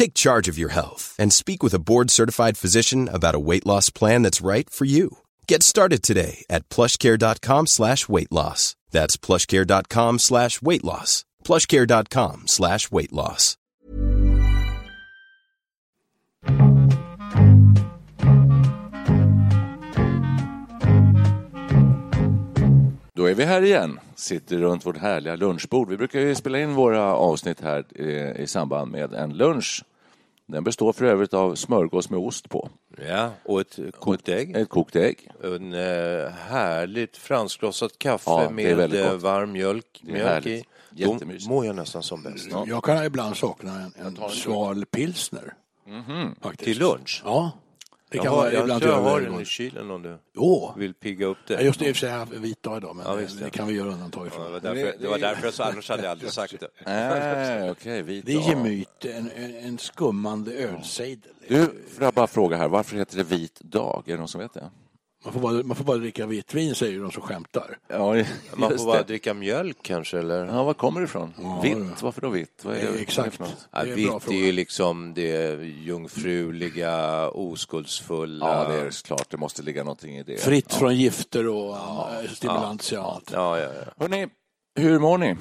Take charge of your health and speak with a board-certified physician about a weight loss plan that's right for you. Get started today at plushcare.com slash weight loss. That's plushcare.com slash weight loss. plushcare.com slash weight loss. Då är vi här igen, sitter runt vårt härliga lunchbord. Vi brukar ju spela in våra avsnitt här eh, i samband med en lunch. Den består för övrigt av smörgås med ost på. Ja, och ett kokt ägg. Ett kokt ägg. En eh, härligt fransklossat kaffe Ja, det är med väldigt eh, gott. varm mjölk, Det är mjölk i. Då mår jag nästan som bäst. Jag kan ibland sakna en, en sval pilsner. Faktiskt. Till lunch? Ja. Det kan Jag, vara har, jag ibland tror jag har den i kylen om du Jo. vill pigga upp det. Ja, just det, i och för sig har jag en vit dag idag, men Ja, det, visst, det kan vi göra undantag Ja, det, ifrån. var därför, det var därför jag sa, annars hade jag aldrig sagt det. Nej, okej. vit Det är gemyt, en, en, en skummande ölsejdel. Du, får jag bara fråga här, varför heter det vit dag? Är det någon som vet det? Man får, bara, man får bara dricka vitt vin, säger de som skämtar. Ja, Man får bara det. dricka mjölk kanske, eller? Ja, var kommer det ifrån? Ja, vitt? Varför då vitt? Vad är det, Eh, exakt. Ja, Det är bra vitt är ju liksom det jungfruliga, oskuldsfulla. Ja, det är klart. Det måste ligga någonting i det. Fritt från gifter och ja, stimulantia och allt. Ja, ja, ja. Hörrni, hur mår ni?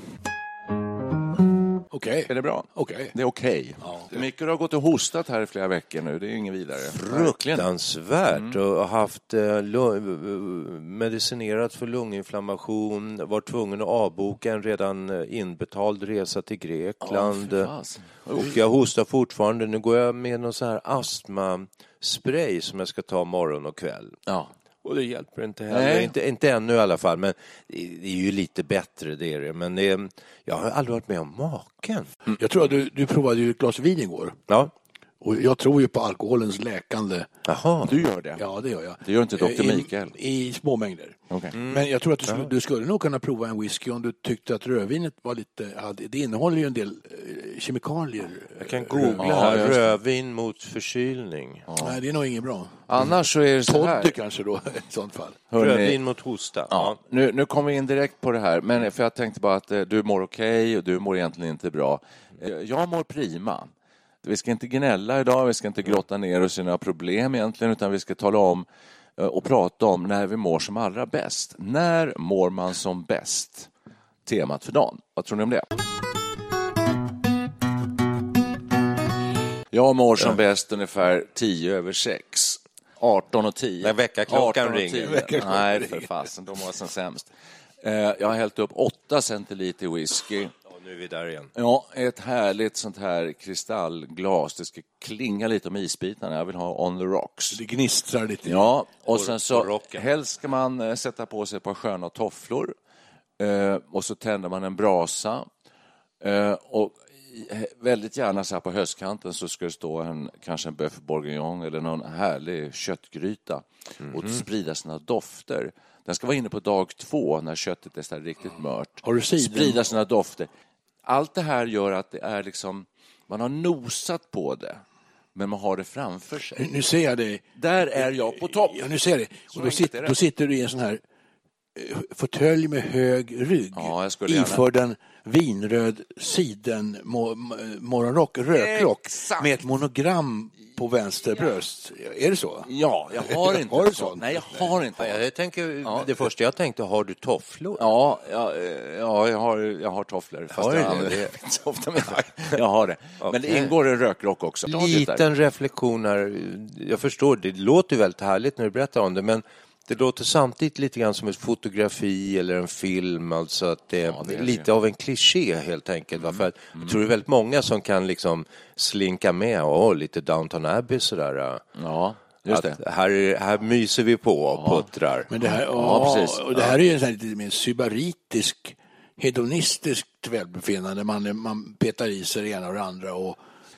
Okej. Är det bra? Okej. Det är okej. Micke du har gått och hostat här i flera veckor nu. Det är ingen vidare. Verkligen. Fruktansvärt och har haft eh, lu- medicinerat för lunginflammation, var tvungen att avboka en redan eh, inbetald resa till Grekland. Ja, fasen. och jag hostar fortfarande. Nu går jag med någon sån här astmaspray som jag ska ta morgon och kväll. Ja. Och det hjälper inte heller. Nej. Inte, inte ännu i alla fall, men det är ju lite bättre det är det. Men det är, jag har aldrig varit med om maken. Jag tror att du, du provade ju ett glas vin igår. Ja, Och jag tror ju på alkoholens läkande. jaha. Du gör det? Ja, det gör jag. Det gör inte Dr. Eh, I, Mikael. I små mängder. Okej. Men jag tror att du skulle, du skulle nog kunna prova en whisky om du tyckte att rödvinet var lite... Ja, det innehåller ju en del eh, kemikalier. Jag kan Eh, googla Ja, här. det. Rödvin mot förkylning. Nej, det är nog inget bra. Annars så är det så här. Toddy kanske då, i sånt fall. Hörrni, Rödvin mot hosta. Ja, nu, nu kommer vi in direkt på det här, men för jag tänkte bara att du mår okej och du mår egentligen inte bra. Jag mår prima. Vi ska inte gnälla idag, vi ska inte grotta ner oss i några problem egentligen, utan vi ska tala om eh, och prata om när vi mår som allra bäst. När mår man som bäst? Temat för dagen. Vad tror ni om det? Jag mår som bäst ungefär 10 över 6. 18 och 10. När väckarklockan 18 och ringer. 10. Väckarklockan Nej, för fasen. De var som sämst. Eh, Jag har hällt upp 8 centiliter whisky. Ja, nu är vi där igen. Ja, ett härligt sånt här kristallglas. Det ska klinga lite om isbitarna. Jag vill ha on the rocks. Det gnistrar lite. Ja, och sen så helst ska man eh, sätta på sig ett par sköna tofflor. Eh, och så tänder man en brasa. Eh, och väldigt gärna så här på höstkanten så ska det stå en, kanske en bœuf bourguignon eller någon härlig köttgryta och sprida sina dofter. Den ska vara inne på dag två när köttet är så här riktigt mört. Har du? Sprida sina dofter. Allt det här gör att det är liksom, man har nosat på det, men man har det framför sig. Nu, nu ser jag dig. Där är jag på topp. Ja, nu ser jag dig. Och då, det. då sitter du i en sån här fåtölj med hög rygg Ja, iförd en vinröd siden mo- mo- morgonrock, rökrock Exakt. med ett monogram på vänster bröst. Är det så? Ja, jag har inte Har du? Nej, jag har inte Ja, jag tänker, Det första jag tänkte, har du tofflor? Ja, ja, eh, ja jag, har, jag har tofflor. Fast Har jag det? det så ofta. Men jag, har det. Men det ingår en rökrock också. Liten reflektion här. Jag förstår, det låter väldigt härligt när du berättar om det, men det låter samtidigt lite grann som ett fotografi eller en film, alltså att det är, det är det. lite av en kliché helt enkelt. va? För att jag tror det är väldigt många som kan liksom slinka med, och lite Downton Abbey sådär. Ja, just att det. här, här myser vi på och puttrar. Men det här, Ja, ja, precis. Och det här är ju en lite mer sybaritisk, hedonistiskt välbefinnande. Man, man petar i sig det ena och det andra. Och,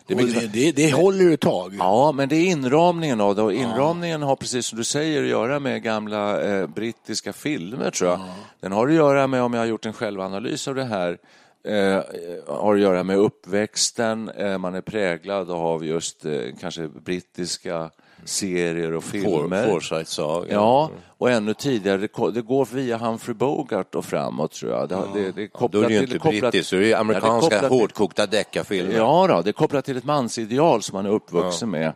det, det, det, det håller ett tag. Ja, men det är inramningen av det. Och inramningen har precis som du säger att göra med gamla eh, brittiska filmer, tror jag. Den har att göra med, om jag har gjort en självanalys av det här, eh, har att göra med uppväxten. Eh, man är präglad av just eh, kanske brittiska serier och filmer. Forsyth-saga. Ja, och ännu tidigare. Det Det går via Humphrey Bogart och framåt, tror jag. Det, det, det är Då kopplat är det ju till- inte kopplat- brittiskt, då är det ju Ja, amerikanska det till- hårdkokta deckarfilmer. Ja, då, det är kopplat till ett mansideal som man är uppvuxen med.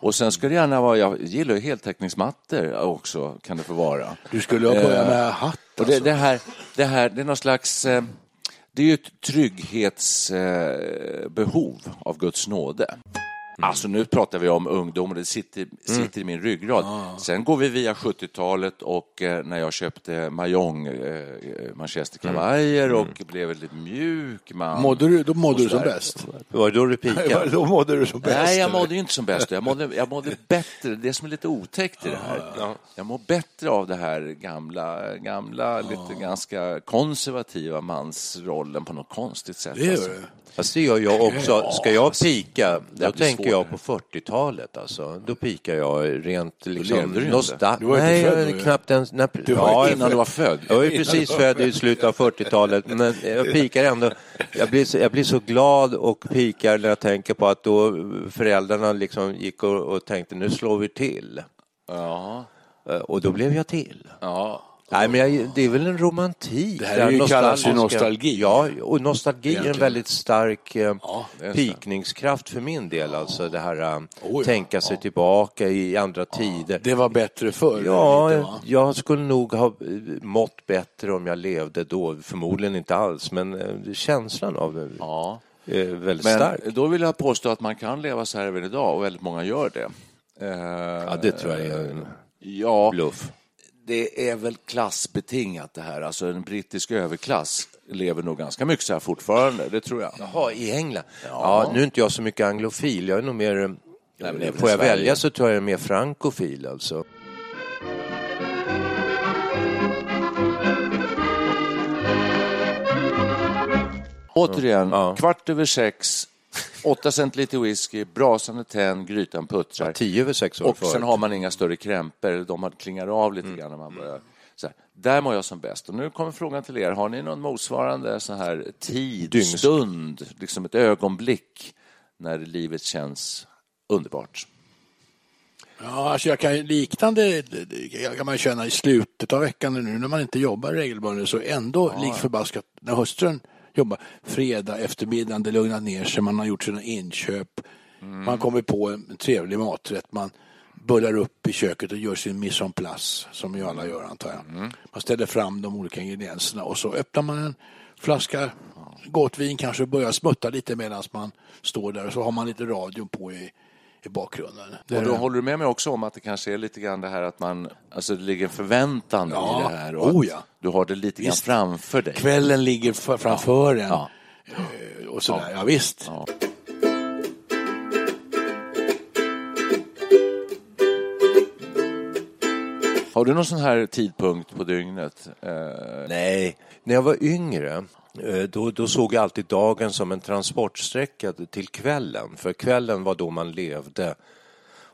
Och sen ska det gärna vara, jag gillar ju heltäckningsmattor också, kan det få vara. Du skulle ha börjat med hatt. Och det, Alltså. det, här, det här, det är någon slags, eh, det är ju ett trygghetsbehov eh, av Guds nåde. Alltså nu pratar vi om ungdom och det sitter, sitter i min ryggrad. Sen går vi via 70-talet och eh, när jag köpte Mahjong eh, manchesterkavajer och blev en lite mjuk man. Mådde du, då mådde du som bäst. Det var då du pikade. Då mådde du som bäst. Nej, jag mådde ju inte som bäst. Jag mådde, jag mådde bättre. Det som är lite otäckt i det här. Jag mår bättre av det här gamla, gamla lite ganska konservativa mansrollen på något konstigt sätt. Det alltså. gör du. Fast det gör jag också. Ska jag pika, då blir tänker jag på 40-talet alltså. Då pikar jag rent liksom levde du var inte Nej, född jag knappt ens... När... Du var ja, Innan du var född. Jag var ju precis född i slutet av 40-talet, men jag pikar ändå. Jag blir, så, jag blir så glad och pikar när jag tänker på att då föräldrarna liksom gick och, och tänkte nu slår vi till. Ja, Eh, Och då blev jag till. ja. Nej, men jag, det är väl en romantik. Det här är ju- kallas ju nostalgi. Ja, och nostalgi är en väldigt stark eh, så. pikningskraft för min del. Alltså det här eh, Oh ja, tänka sig tillbaka i andra tider. Det var bättre förr. Ja, lite, va? jag skulle nog ha eh, mått bättre om jag levde då. Förmodligen inte alls, men eh, känslan av ja. är väldigt Men stark. då vill jag påstå att man kan leva så här även idag och väldigt många gör det. Eh, Ja, det tror jag är en Ja, bluff. Det är väl klassbetingat det här. Alltså en brittisk överklass lever nog ganska mycket så här fortfarande, det tror jag. Jaha, i England? Ja. nu är inte jag så mycket anglofil. Jag är nog mer... eh, men väl får jag välja så tror jag jag är mer frankofil alltså. Återigen, Ja. kvart över sex, åtta centiliter whisky, brasande tenn, grytan puttrar. Tio över sex år Och sen förut. har man inga större krämpor, de klingar av lite grann när man börjar. Så här, där mår jag som bäst. Och nu kommer frågan till er, har ni någon motsvarande så här tid, Dygns- stund, liksom ett ögonblick när livet känns underbart? Ja, alltså jag kan, liknande kan man känna i slutet av veckan nu när man inte jobbar regelbundet så ändå lik förbaskat när hustrun jobbar fredag eftermiddag, det lugnar ner sig, man har gjort sina inköp, man kommer på en trevlig maträtt, man bullar upp i köket och gör sin mise en place som ju alla gör antar jag. Man ställer fram de olika ingredienserna och så öppnar man en flaska gott vin kanske och börjar smutta lite medan man står där. Och så har man lite radion på i, i bakgrunden. Det Och då håller du med mig också om att det kanske är lite grann det här att man, alltså det ligger en förväntan Ja, i det här och oh ja. du har det lite grann Visst. framför dig. Kvällen ligger framför en. Ja. Eh, Och sådär. Ja, visst. Ja. Har du någon sån här tidpunkt på dygnet? Eh, Nej, när jag var yngre då, då såg jag alltid dagen som en transportsträcka till kvällen. För kvällen var då man levde.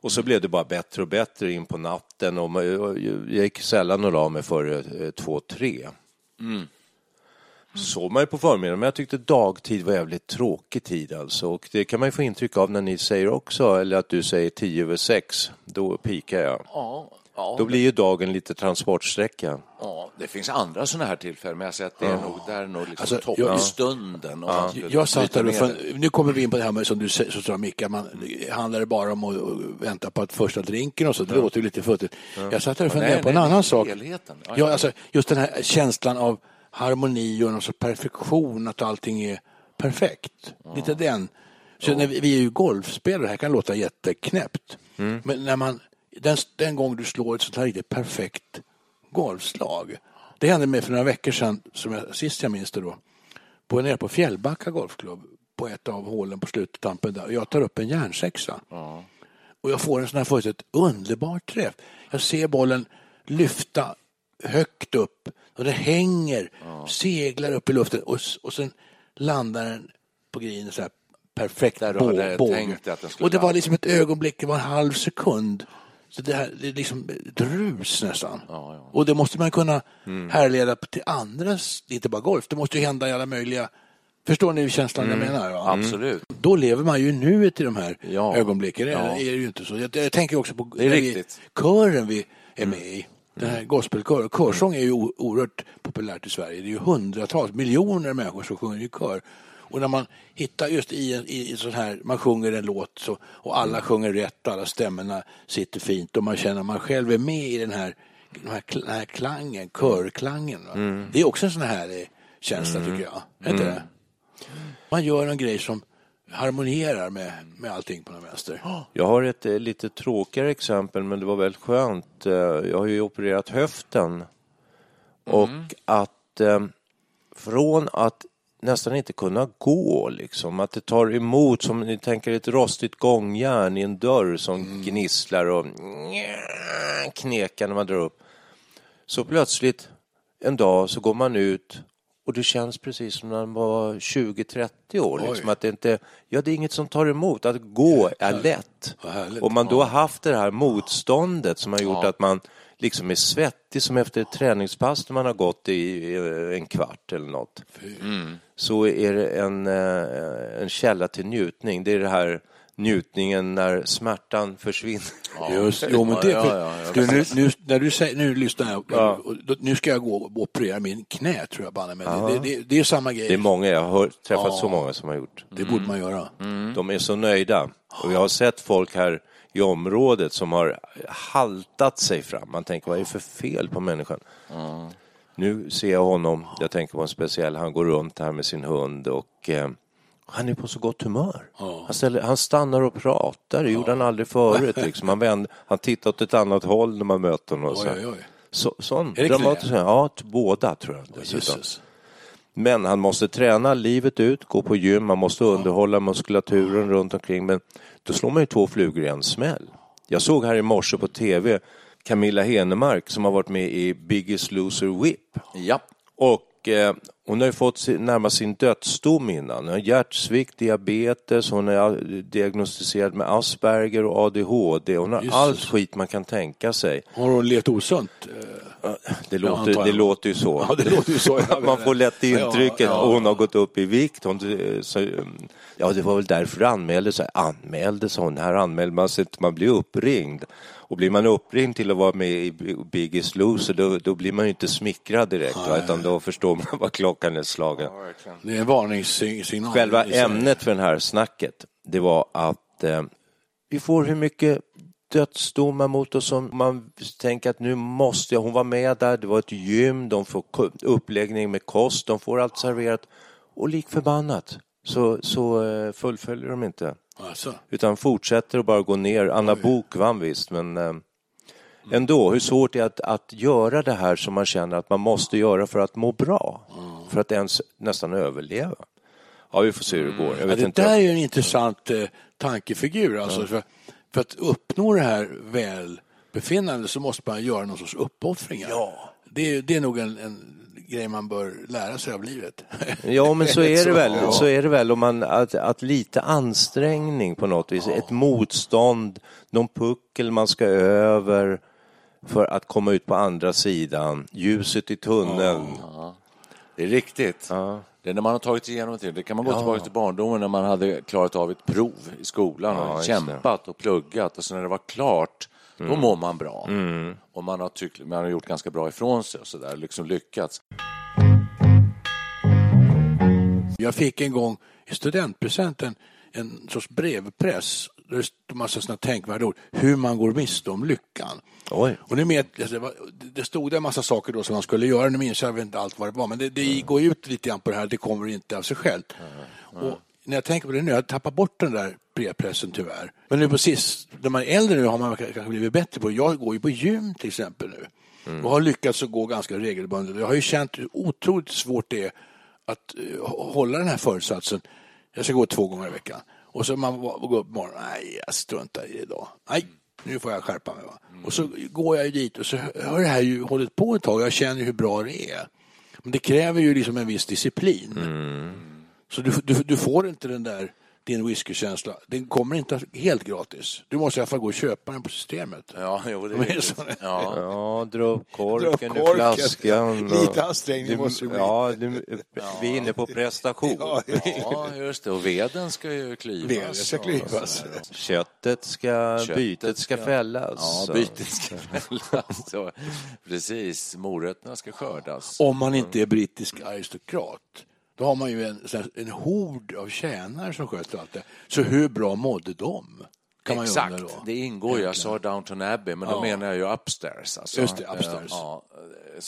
Och så blev det bara bättre och bättre in på natten. Och jag gick sällan och la mig före eh, två, tre. Så sov man ju på förmiddagen, men jag tyckte dagtid var jävligt tråkig tid alltså. Och det kan man ju få intryck av när ni säger också, eller att du säger tio över sex. Då pikar jag. ja, ja, Då blir ju dagen lite transportsträcka. ja, Det finns andra sådana här tillfällen, men jag säger att det är nog, där är nog liksom Alltså, topp, jag- stunden. skulle Jag satt där för, nu kommer vi in på det här med som du sa Micke, man handlar det bara om att vänta på att första drinken och så, det låter ju lite futtigt. Jag satt där och funderade Nej, på en nej, annan det är sak. Ja, Ja, ja. alltså, just den här känslan av harmoni och någon sorts perfektion, att allting är perfekt. Lite den. Så när vi, vi är ju golfspelare, det här kan låta jätteknäppt. Mm. Men när man, den, den gång du slår ett sånt här riktigt perfekt golfslag. Det hände mig för några veckor sedan, som jag, sist jag minns det då, på, nere på Fjällbacka golfklubb på ett av hålen på sluttampen där. Jag tar upp en järnsexa. Och jag får en sån här fullständigt underbar träff. Jag ser bollen lyfta högt upp och det hänger, seglar upp i luften och, och sen landar den på grinen så här perfekt Där du båge. den skulle Och det var liksom ett ögonblick, det var en halv sekund. Så det, här, det är liksom ett rus nästan. Och det måste man kunna Mm. härleda till andra, inte bara golf, det måste ju hända i alla möjliga Förstår ni känslan jag menar? Ja? Absolut. Då lever man ju nuet i de här Ja. ögonblicken. Ja. är det ju inte så. Jag, jag tänker också på Det är. Vi, kören vi är med i. Den här gospelkör. Körsång är ju oerhört populärt i Sverige. Det är ju hundratals, miljoner människor som sjunger i kör. Och när man hittar just i en i, i sån här, man sjunger en låt så, och alla sjunger rätt och alla stämmorna sitter fint och man känner att man själv är med i den här, den här, den här klangen, körklangen. Va? Det är också en sån här eh, känsla tycker jag. Inte det? Man gör en grej som harmonierar med, med allting på något vänster. Jag har ett eh, lite tråkigare exempel, men det var väldigt skönt. Eh, jag har ju opererat höften. Och att från att nästan inte kunna gå, liksom, att det tar emot som ni tänker ett rostigt gångjärn i en dörr som gnisslar och knekar när man drar upp. Så plötsligt en dag så går man ut och det känns precis som när man var 20-30 år. Liksom, att det, inte, ja, det är inget som tar emot. Att gå är lätt. Och man då har haft det här motståndet som har gjort att man liksom är svettig som efter ett träningspass när man har gått i en kvart eller något. Så är det en, eh, en källa till njutning. Det är det här njutningen när smärtan försvinner. Just, jo, men det, Ja, ja, ja, du, nu, nu, när du säger, nu lyssnar jag, nu ska jag gå och operera min knä tror jag banne mig. Det, det, det är samma grej. Det är många, jag har träffat Ja. så många som har gjort. Det borde man göra. De är så nöjda. Och jag har sett folk här i området som har haltat sig fram. Man tänker, vad är det för fel på människan? Nu ser jag honom, jag tänker på en speciell, han går runt här med sin hund och eh, han är på så gott humör. Han, ställer, han stannar och pratar, det gjorde han aldrig förut. Liksom. Han, vänder, han tittar åt ett annat håll när man möter honom. Och så. Oj, oj, oj. Så, sån dramatisk, ja, båda tror jag. dessutom. Men han måste träna livet ut, gå på gym, man måste underhålla muskulaturen runt omkring. Men då slår man ju två flugor i en smäll. Jag såg här i morse på tv Camilla Henemark som har varit med i Biggest Loser Whip. Ja. Och eh, hon har ju fått närmast sin dödsdom innan. Hon har hjärtsvikt, diabetes, hon är diagnostiserad med Asperger och ADHD. Hon har Jesus. allt skit man kan tänka sig. Har hon levt osunt? Det antar låter, det låter ju så. Ja, det låter ju så. Man får lätt intrycket. Ja, ja. Och hon har gått upp i vikt. Hon, så, ja, det var väl därför det anmäldes. sig. Anmäldes hon? Här anmäler man sig inte. Man blir uppringd. Och blir man uppringd till att vara med i Biggest Loser då, då blir man ju inte smickrad direkt. Va? Utan då förstår man vad klockan är slagen. Det är en varningssignal. Själva ämnet för det här snacket, det var att eh, vi får hur mycket dödsdomar mot oss som man tänker att nu måste jag, hon var med där, det var ett gym, de får uppläggning med kost, de får allt serverat och lik förbannat så, så eh, fullföljer de inte Alltså. utan fortsätter att bara gå ner. Anna Bok vann visst, men eh, ändå, hur svårt det är att, att göra det här som man känner att man måste göra för att må bra, för att ens nästan överleva. Ja, vi får se hur det går. Jag Ja, vet det inte. där är en intressant eh, tankefigur. Alltså, för, för att uppnå det här välbefinnandet så måste man göra någon sorts uppoffringar. Ja. Det, är- det är nog en, en grej man bör lära sig av livet. Ja, men så är det väl. ja. Så är det väl om man, att, att lite ansträngning på något vis, ett motstånd, någon puckel man ska över för att komma ut på andra sidan, ljuset i tunneln. Det är riktigt. Ja. Det är när man har tagit sig igenom det. Det kan man gå tillbaka till barndomen när man hade klarat av ett prov i skolan och Ja, det. kämpat och pluggat och sen när det var klart Då mår man bra. Och man har, tyckt, man har gjort ganska bra ifrån sig och så där, liksom lyckats. Jag fick en gång i studentpresenten en sorts brevpress där det stod massa sådana tänkvärda ord. Hur man går miste om lyckan. Oj. Och ni vet, alltså, det, stod en massa saker då som man skulle göra. Nu minns jag inte allt vad det var. Men det, det går ut lite grann på det här. Det kommer inte av sig självt. Och när jag tänker på det nu, jag tappar bort den där brevpressen tyvärr. Men nu på sist, när man är äldre nu har man kanske blivit bättre på det. Jag går ju på gym till exempel nu. Och har lyckats att gå ganska regelbundet. Jag har ju känt hur otroligt svårt det är att eh, hålla den här föresatsen. Jag ska gå två gånger i veckan. Och så man går upp på morgonen. Nej, jag struntar i det idag. Nej, nu får jag skärpa mig. Va? Och så går jag ju dit och så har det här ju hållit på ett tag. Jag känner hur bra det är. Men det kräver ju liksom en viss disciplin. Så du, du, du får inte den där din whiskykänsla. Den kommer inte helt gratis. Du måste i alla fall gå och köpa den på systemet. Ja, jo, det är så-. Ja. Ja, dra upp korken, ur flaskan. och- Lite ansträngning Du- måste bli. Ja, du, vi är inne på prestation. Ja, ja, just det. Och veden ska ju klyvas. Veden ska klyvas. Köttet ska, Köttet bytet ska ska- fällas. Ja, Så- bytet ska fällas. Så, precis, morötterna ska skördas. Om man inte är brittisk aristokrat. Då har man ju en, en hord av tjänare som sköter allt det. Så hur bra mådde de? Exakt, då. det ingår ju. Jag sa Downton Abbey, men då Ja. menar jag ju upstairs. Alltså. Just det, upstairs. Ja,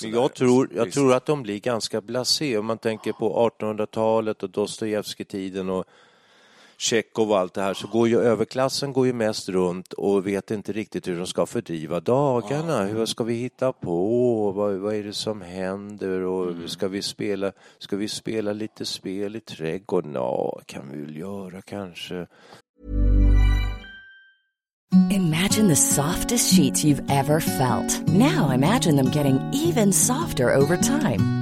Men jag tror, jag tror att de blir ganska blasé om man tänker på 1800-talet och Dostojevskij-tiden och Tjechov och allt det här så går ju överklassen går ju mest runt och vet inte riktigt hur de ska fördriva dagarna. Hur ska vi hitta på? Vad, vad är det som händer? Och ska, vi spela, ska vi spela lite spel i trädgården? Ja, kan vi väl göra kanske. Imagine the softest sheets you've ever felt. Now imagine them getting even softer over time.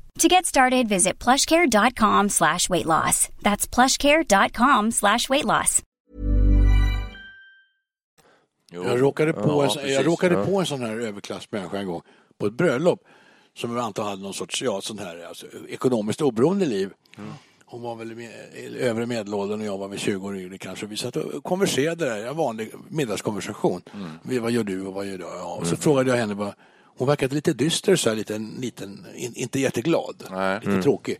To get started, visit plushcare.com slash weight loss. That's plushcare.com slash weight loss. Jag råkade på, Ja, en, precis. jag råkade Ja. på en sån här överklassmänniska en gång på ett bröllop som jag antar hade någon sorts ja, sån här alltså, ekonomiskt oberoende liv. Hon var väl i med, övre medelåldern och jag var väl 20 år yngre kanske. Vi satt och konverserade där, en vanlig middagskonversation. Vi, vad gör du och vad gör du? Ja, och så frågade jag henne vad hon verkade lite dyster, så här, liten, liten, in, inte jätteglad, Nej. lite tråkig.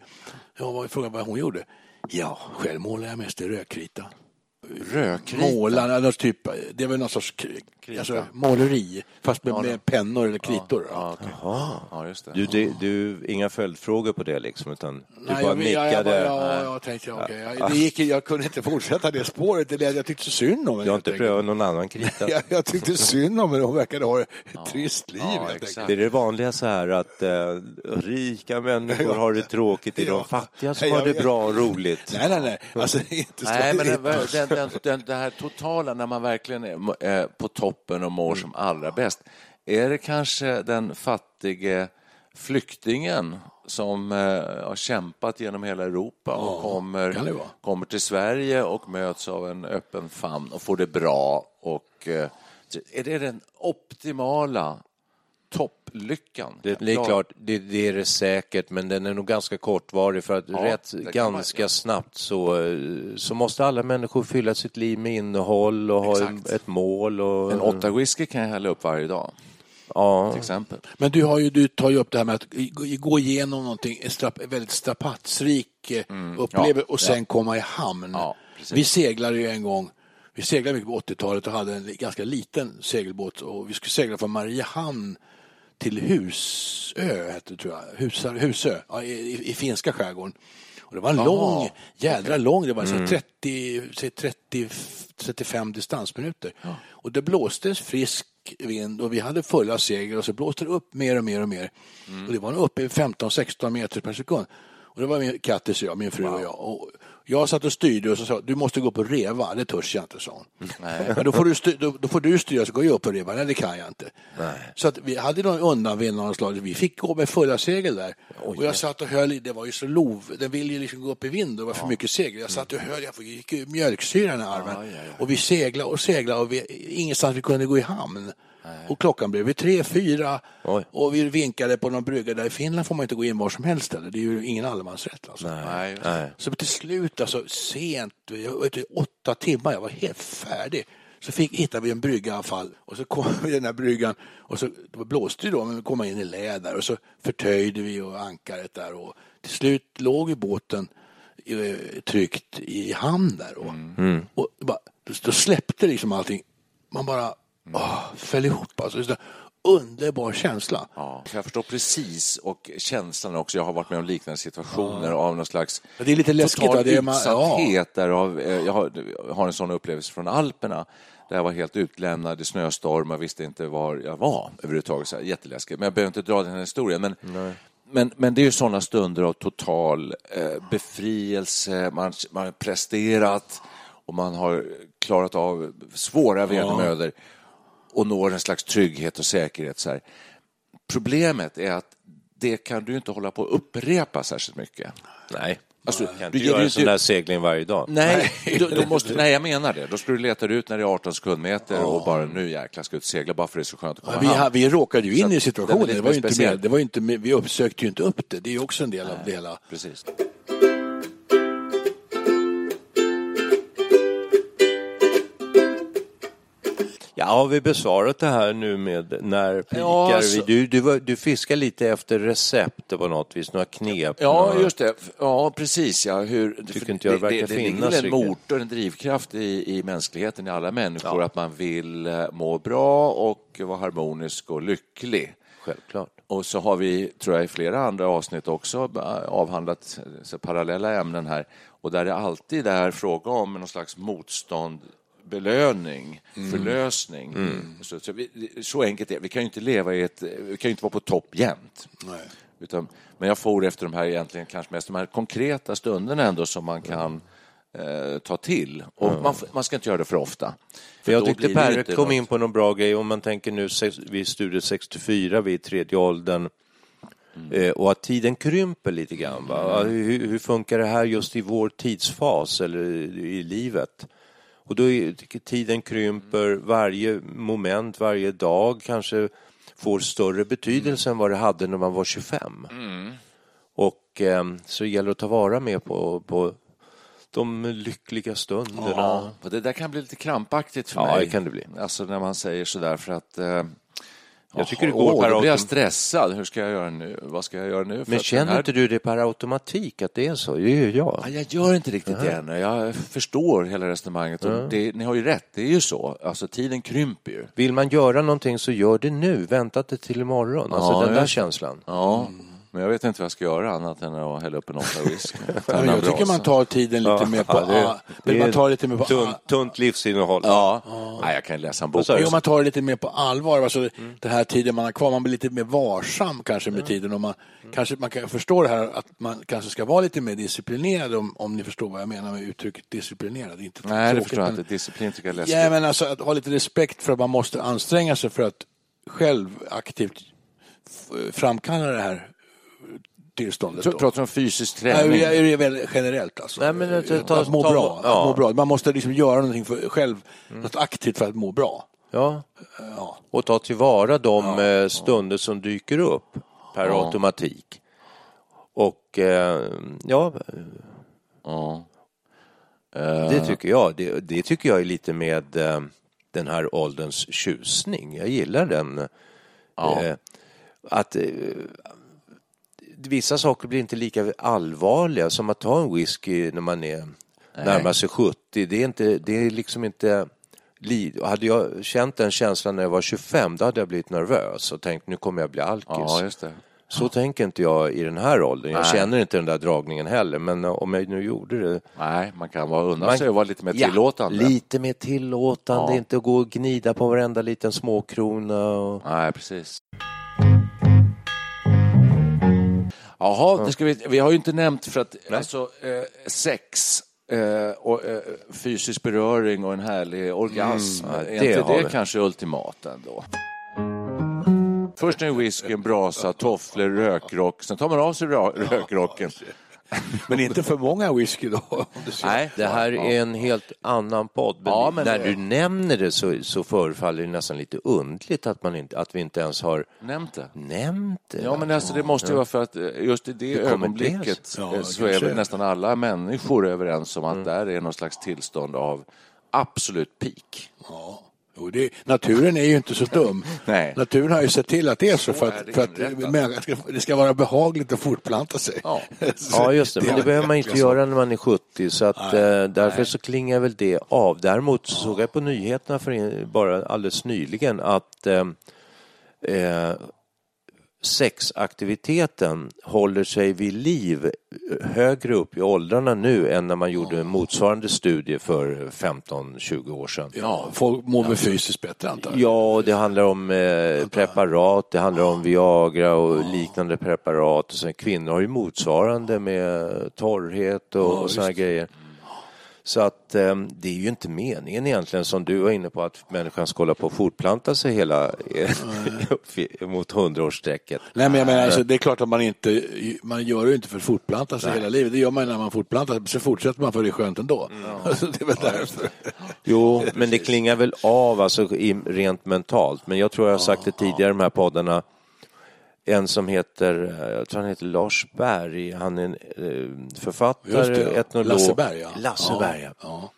Jag frågade vad hon gjorde. Ja, själv målar jag mest i rödkrita. Rödkrita. Målarna, alltså typ, det är väl någon sorts alltså, måleri, fast med, med pennor eller kritor. Ja, Ja. ja, just det. Du, det, du, inga följdfrågor på det liksom, utan du Nej, bara jag, jag, jag, nickade. jag, jag tänkte, okej, jag, det gick, jag kunde inte fortsätta det spåret. Det, led- jag tyckte synd om henne. Du har inte prövat någon annan krita? jag, jag tyckte synd om henne, hon verkade ha ett trist liv. Det är det vanliga så här att eh, rika människor har det tråkigt, det är de fattiga som har det jag- bra och roligt. Nej, nej, nej. Alltså, inte så. Nej, men den, den, den, den, det här totala, när man verkligen är på toppen och mår som allra bäst, är det kanske den fattige flyktingen som eh, har kämpat genom hela Europa och Ja, kommer, kommer till Sverige och möts av en öppen famn och får det bra. Och, eh, är det den optimala topplyckan. Det, det är klart, det, det är det säkert, men den är nog ganska kortvarig för att Ja, rätt kan man- ganska snabbt så, så måste alla människor fylla sitt liv med innehåll och ha Exakt. ett mål. Och, En åtta whisky kan jag hälla upp varje dag, Ja, till exempel. Men du, har ju, du tar ju upp det här med att gå- igenom någonting en strap, väldigt strapatsrik eh, upplevelse Ja, och sen komma i hamn. Ja, vi seglade ju en gång, vi seglade mycket på 80-talet och hade en ganska liten segelbåt och vi skulle segla från Mariehamn till Husö, hette det, tror jag. Husar, Husö, ja, i, i, finska skärgården. Och det var en lång, jädra lång, det var så 30, säg 30, 35 distansminuter. Och det blåste frisk vind och vi hade fulla segel och så blåste det upp mer och mer och mer. Och det var uppe i 15-16 meter per sekund. Och det var min Kattis och jag, min fru och jag. Och jag satt och styrde och så sa du måste gå upp och reva. Det törs jag inte, sa hon. Men då får du, styr, då, då får du styra så går jag upp och reva. Nej, det kan jag inte. Så att vi hade någon undanvind av något slag. Vi fick gå med fulla segel där. och jag satt och höll i, det var ju så lov, den ville ju liksom gå upp i vind och det var för mycket segel. Jag satt och höll, jag fick ju mjölksyra i den här armen. Och vi seglade och seglade och vi, ingenstans vi kunde gå i hamn. Och klockan blev tre, fyra Oj. och vi vinkade på någon brygga där i Finland får man inte gå in var som helst. Eller? Det är ju ingen allemansrätt. Alltså. Nej, nej. Så till slut, alltså sent, jag vet, åtta timmar, jag var helt färdig. Så fick, hittade vi en brygga i alla fall och så kom vi till den här bryggan och så det blåste ju då, men vi kom in i läder och så förtöjde vi och ankaret där och till slut låg ju båten eh, tryckt i hamn där. Och, och det bara, då, då släppte liksom allting. Man bara åh, föll ihop. Alltså, underbar känsla. Ja, jag förstår precis och känslan också. Jag har varit med om liknande situationer av någon slags Ja, det är lite läskigt, total? Det är man- utsatthet. Därav, eh, jag, har, jag har en sån upplevelse från Alperna där jag var helt utlämnad i snöstorm och visste inte var jag var överhuvudtaget. Så här, jätteläskigt. Men jag behöver inte dra den här historien. Men, men, men det är ju sådana stunder av total eh, befrielse. Man, man har presterat och man har klarat av svåra vedermödor och når en slags trygghet och säkerhet. Så här. Problemet är att det kan du inte hålla på att upprepa särskilt mycket. nej. Alltså, Du kan inte göra en sån där segling varje dag. Nej, då, då måste, nej, jag menar det. Då ska du leta ut när det är 18 sekundmeter och bara nu jäklar ska ut segla bara för det är så skönt att komma Ja, vi, hem. ha- vi råkade ju Så in att i situationen. Det var inte med, det var inte med, vi uppsökte ju inte upp det. Det är ju också en del av det hela. Precis. Ja, har vi besvarat det här nu med när pikar Ja, alltså- vi? Du, du, du fiskar lite efter recept på något vis, några knep. Ja, några... just det. Ja, precis. Ja. Hur, Tycker inte jag det verkar det, det finnas väl en riktigt. motor, en drivkraft i, i mänskligheten, i alla människor, att man vill eh, må bra och vara harmonisk och lycklig. Självklart. Och så har vi, tror jag, i flera andra avsnitt också eh, avhandlat eh, parallella ämnen här. Och där det alltid är fråga om någon slags motstånd, belöning, förlösning. Så, så, vi, så enkelt är det. Vi kan ju inte leva i ett... Vi kan ju inte vara på topp jämt. Utan, men jag får efter de här egentligen kanske mest de här konkreta stunderna ändå som man kan eh, ta till. Och man, f- man ska inte göra det för ofta. För jag tyckte Per kom något- in på någon bra grej. Om man tänker nu, sex- vi är studiet 64, vi är i tredje åldern. Eh, och att tiden krymper lite grann. Va? Ja, Hur, hur funkar det här just i vår tidsfas eller i livet? Och då är tiden krymper, varje moment, varje dag kanske får större betydelse än vad det hade när man var 25. Och eh, så det gäller att ta vara med på, på de lyckliga stunderna. Ja, och det där kan bli lite krampaktigt för Ja, mig. det kan det bli. Alltså när man säger sådär för att... Eh, Jag tycker det går åh, per då blir jag stressad. Hur ska jag göra nu? Vad ska jag göra nu? Men känner här- inte du det per automatik att det är så? Det gör jag. Ja, jag gör inte riktigt det ännu. Jag förstår hela resonemanget. Och det, ni har ju rätt, det är ju så. Alltså tiden krymper ju. Vill man göra någonting så gör det nu. Vänta inte till imorgon. Alltså Ja, den där jag- känslan. Ja, men jag vet inte vad jag ska göra annat än att hälla upp en åtta whisky. Ja, jag tycker man tar tiden lite mer på... Det- ah, det man tar lite mer på... Tunt, tunt livsinnehåll. Ja, Nej, jag kan läsa en bok. Jo, man tar det lite mer på allvar. Alltså, Den här tiden man har kvar, man blir lite mer varsam kanske med tiden. Och man, kanske, man kan förstå det här att man kanske ska vara lite mer disciplinerad om, om ni förstår vad jag menar med uttrycket disciplinerad. Det Inte Nej, det tråkigt, förstår jag inte. Disciplin tycker jag är läskigt. Ja, men alltså att ha lite respekt för att man måste anstränga sig för att själv aktivt framkalla det här tillståndet. Då. Pratar du om fysisk Nej, träning? är det väl generellt alltså. Nej, men att ta- att må ta- bra. ja. Att må bra. Man måste liksom göra någonting för själv, något aktivt för att må bra. Ja. Och ta tillvara de eh, stunder som dyker upp per Ja. automatik. Och eh, ja, Ja. det tycker jag. Det, det tycker jag är lite med eh, den här ålderns tjusning. Jag gillar den. Ja. Eh, att eh, vissa saker blir inte lika allvarliga som att ta en whisky när man är närmar sig 70. Det är, inte, det är liksom inte... Hade jag känt den känslan när jag var 25 då hade jag blivit nervös och tänkt nu kommer jag bli alkis. ja, just det. Så tänker inte jag i den här åldern. Jag Nej. känner inte den där dragningen heller men om jag nu gjorde det. Nej, man kan vara undan Man- sig och vara lite mer Ja, tillåtande. lite mer tillåtande, Ja. inte gå och gnida på varenda liten småkrona. Och... Nej, precis. Jaha, det ska vi, vi har ju inte nämnt för att alltså, eh, sex eh, och eh, fysisk beröring och en härlig orgasm, Mm, är det inte det vi. kanske ultimat ändå? Först en whisky, en brasa, tofflor, rökrock, sen tar man av sig rö- rökrocken. Men inte för många whisky då. Nej, Det här är en helt annan podd. Men, Ja, men när det- du nämner det så, så förefaller det nästan lite undligt att, man inte, att vi inte ens har Nämnt det. nämnt det. Ja, men alltså, det måste ju vara för att eh, just i det ögonblicket det? Ja, eh, så är väl nästan alla människor överens om att där är någon slags tillstånd av absolut peak. Jo, det, naturen är ju inte så dum. Nej. Naturen har ju sett till att det är så, Så för är att, det för att ska, det ska vara behagligt att fortplanta sig. Ja. Ja, just det. Men det behöver man inte göra när man är 70 så att eh, därför så klingar väl det av. Däremot så såg jag på nyheterna för bara alldeles nyligen att eh, eh, sexaktiviteten håller sig vid liv högre upp i åldrarna nu än när man gjorde motsvarande studie för 15-20 år sedan. Ja, folk mår väl fysiskt bättre antar jag. Ja, det handlar om eh, preparat, det handlar om Viagra och liknande preparat. Och sen kvinnor har ju motsvarande med torrhet och, och här grejer. Så att eh, det är ju inte meningen egentligen som du var inne på att människan ska hålla på och fortplanta sig hela eh, mot hundraårsstrecket. Nej, men jag menar, alltså, det är klart att man inte, man gör det ju inte för att fortplanta sig hela livet. Det gör man när man fortplantar sig, så fortsätter man för det är skönt ändå. Alltså, det är väl därför. Jo, men det klingar väl av alltså, rent mentalt. Men jag tror jag har sagt det tidigare i de här poddarna. En som heter, eh, jag tror han heter Lars Berg, han är en eh, författare, det, ja. etnolog. Lasse Berg, ja. Lasse Berg, ja. ja.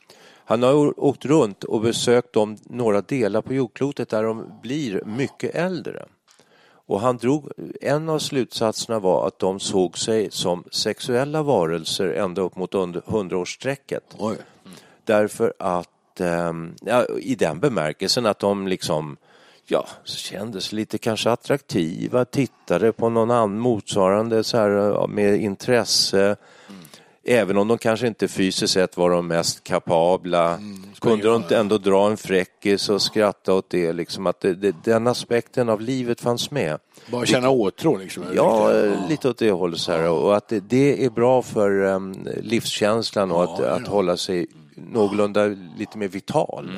Han har åkt runt och besökt de, några delar på jordklotet där de blir mycket äldre. Och han drog, en av slutsatserna var att de såg sig som sexuella varelser ända upp mot hundraårsstrecket. Därför att, ehm, ja, i den bemärkelsen att de liksom, ja, kändes lite kanske attraktiva, tittade på någon annan motsvarande så här ja, med intresse. Även om de kanske inte fysiskt sett var de mest kapabla, kunde de inte ändå dra en fräckis och skratta åt det, liksom att det, det, den aspekten av livet fanns med. Bara känna åtrå liksom. Ja, eh, lite åt det hållet så här. Och att det, det är bra för um, livskänslan och att, att hålla sig någorlunda lite mer vital.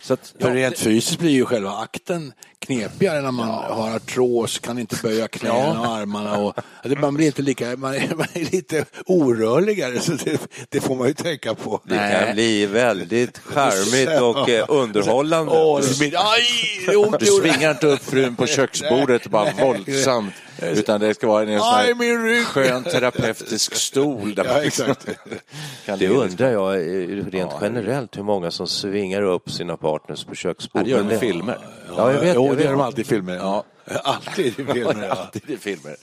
Så att, För rent fysiskt blir ju själva akten knepigare när man har artros, kan inte böja knäna och armarna. Och, det- man blir inte lika, man är, man är lite orörligare, så det, det får man ju tänka på. det kan bli väldigt charmigt och eh, underhållande. Åh, det blir, aj, det ont Du svingar inte upp frun på köksbordet bara våldsamt, utan det ska vara en sån skön terapeutisk stol. Där Ja, man exakt. kan Det undrar jag rent generellt hur många som svingar upp sina partners på Ja, köksbordet. det gör de i filmer. Ja, jag vet. Jo, jag det vet. är de alltid i filmer. Ja. Alltid i filmer, ja. Alltid i filmer.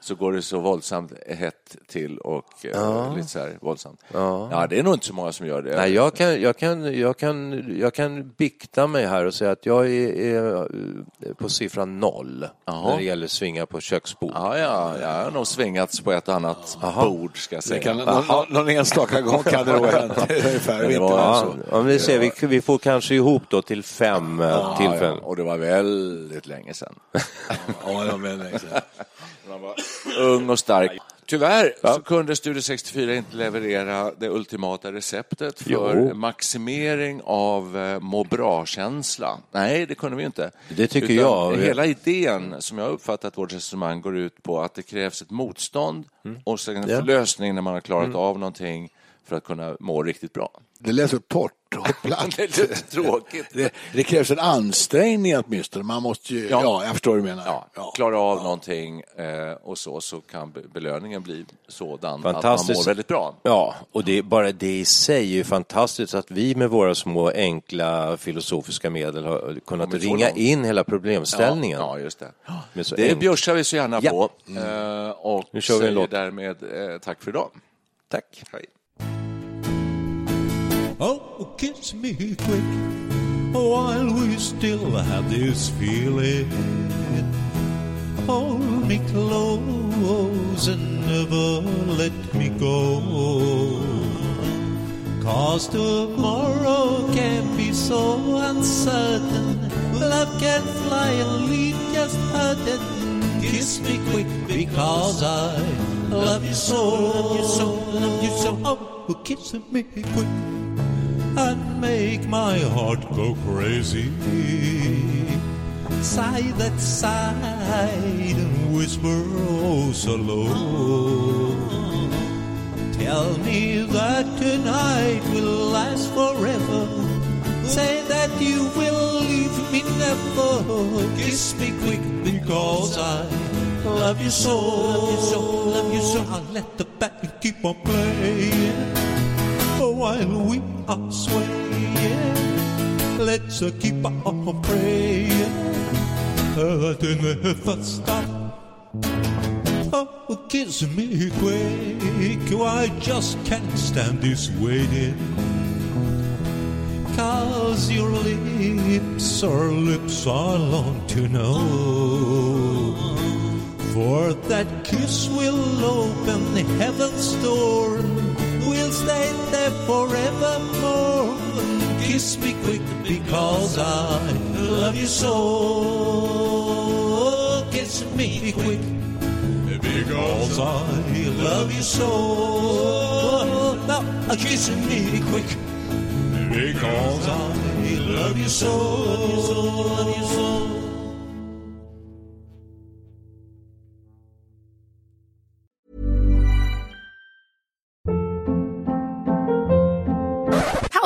Så går det så våldsamt hett till och eh, lite så här våldsamt. Ja. det är nog inte så många som gör det. Nej, jag kan, jag, kan, jag, kan, jag kan bikta mig här och säga att jag är, är eh, på siffran noll Jaha. när det gäller svinga på köksbord. Ja, ja, jag har nog svingats på ett annat bord, ska jag säga. kan, någon, någon, enstaka gång kan det nog ha hänt. Ungefär. Det Inte var- Ja, ja, vi, ser, vi, vi får kanske ihop då till fem eh, Ja, tillfällen. ja, och det var väldigt länge sedan. Ja, sedan. Man var ung och stark. Tyvärr så kunde Studio 64 inte leverera det ultimata receptet för Jo. maximering av eh, må bra-känsla. Nej, det kunde vi inte. Det tycker jag. Hela idén, som jag uppfattat vårt resonemang, går ut på att det krävs ett motstånd och sen en Mm. Ja. Mm. förlösning när man har klarat av någonting för att kunna må riktigt bra. Det lät så torrt. platt. det är tråkigt. Det, det krävs en ansträngning åtminstone. Man måste ju, ja, Ja. jag förstår vad du menar. Ja, klara av någonting eh, och så, så kan be- belöningen bli sådan att man mår väldigt bra. Ja, och det, bara det i sig är ju fantastiskt att vi med våra små enkla filosofiska medel har kunnat ringa långt. in hela problemställningen. Ja, ja just det. Så Det enk- bjussar vi så gärna Ja. på. Eh, och Nu kör vi en låt. därmed eh, tack för idag. Tack. Hej. Oh, kiss me quick while we still have this feeling. Hold me close and never let me go. Cause tomorrow can be so uncertain. Love can fly and leave just hurting. Kiss me quick because I love you so. Love you so, love you so. Oh, kiss me quick make my heart go crazy. Sigh that sigh and whisper oh so low. Tell me that tonight will last forever. Say that you will leave me never. Kiss me quick because I love you so. Love you so, love you so. I'll let the band keep on playing while we are swaying. Let's keep on praying uh, to never stop. Oh, kiss me quick, I just can't stand this waiting. Cause your lips are lips I long to know. For that kiss will open the heaven's door. We'll stay there forevermore. Kiss me quick because I love you so. Kiss me quick because I love you so. Now kiss me quick because I love you so. Love you so.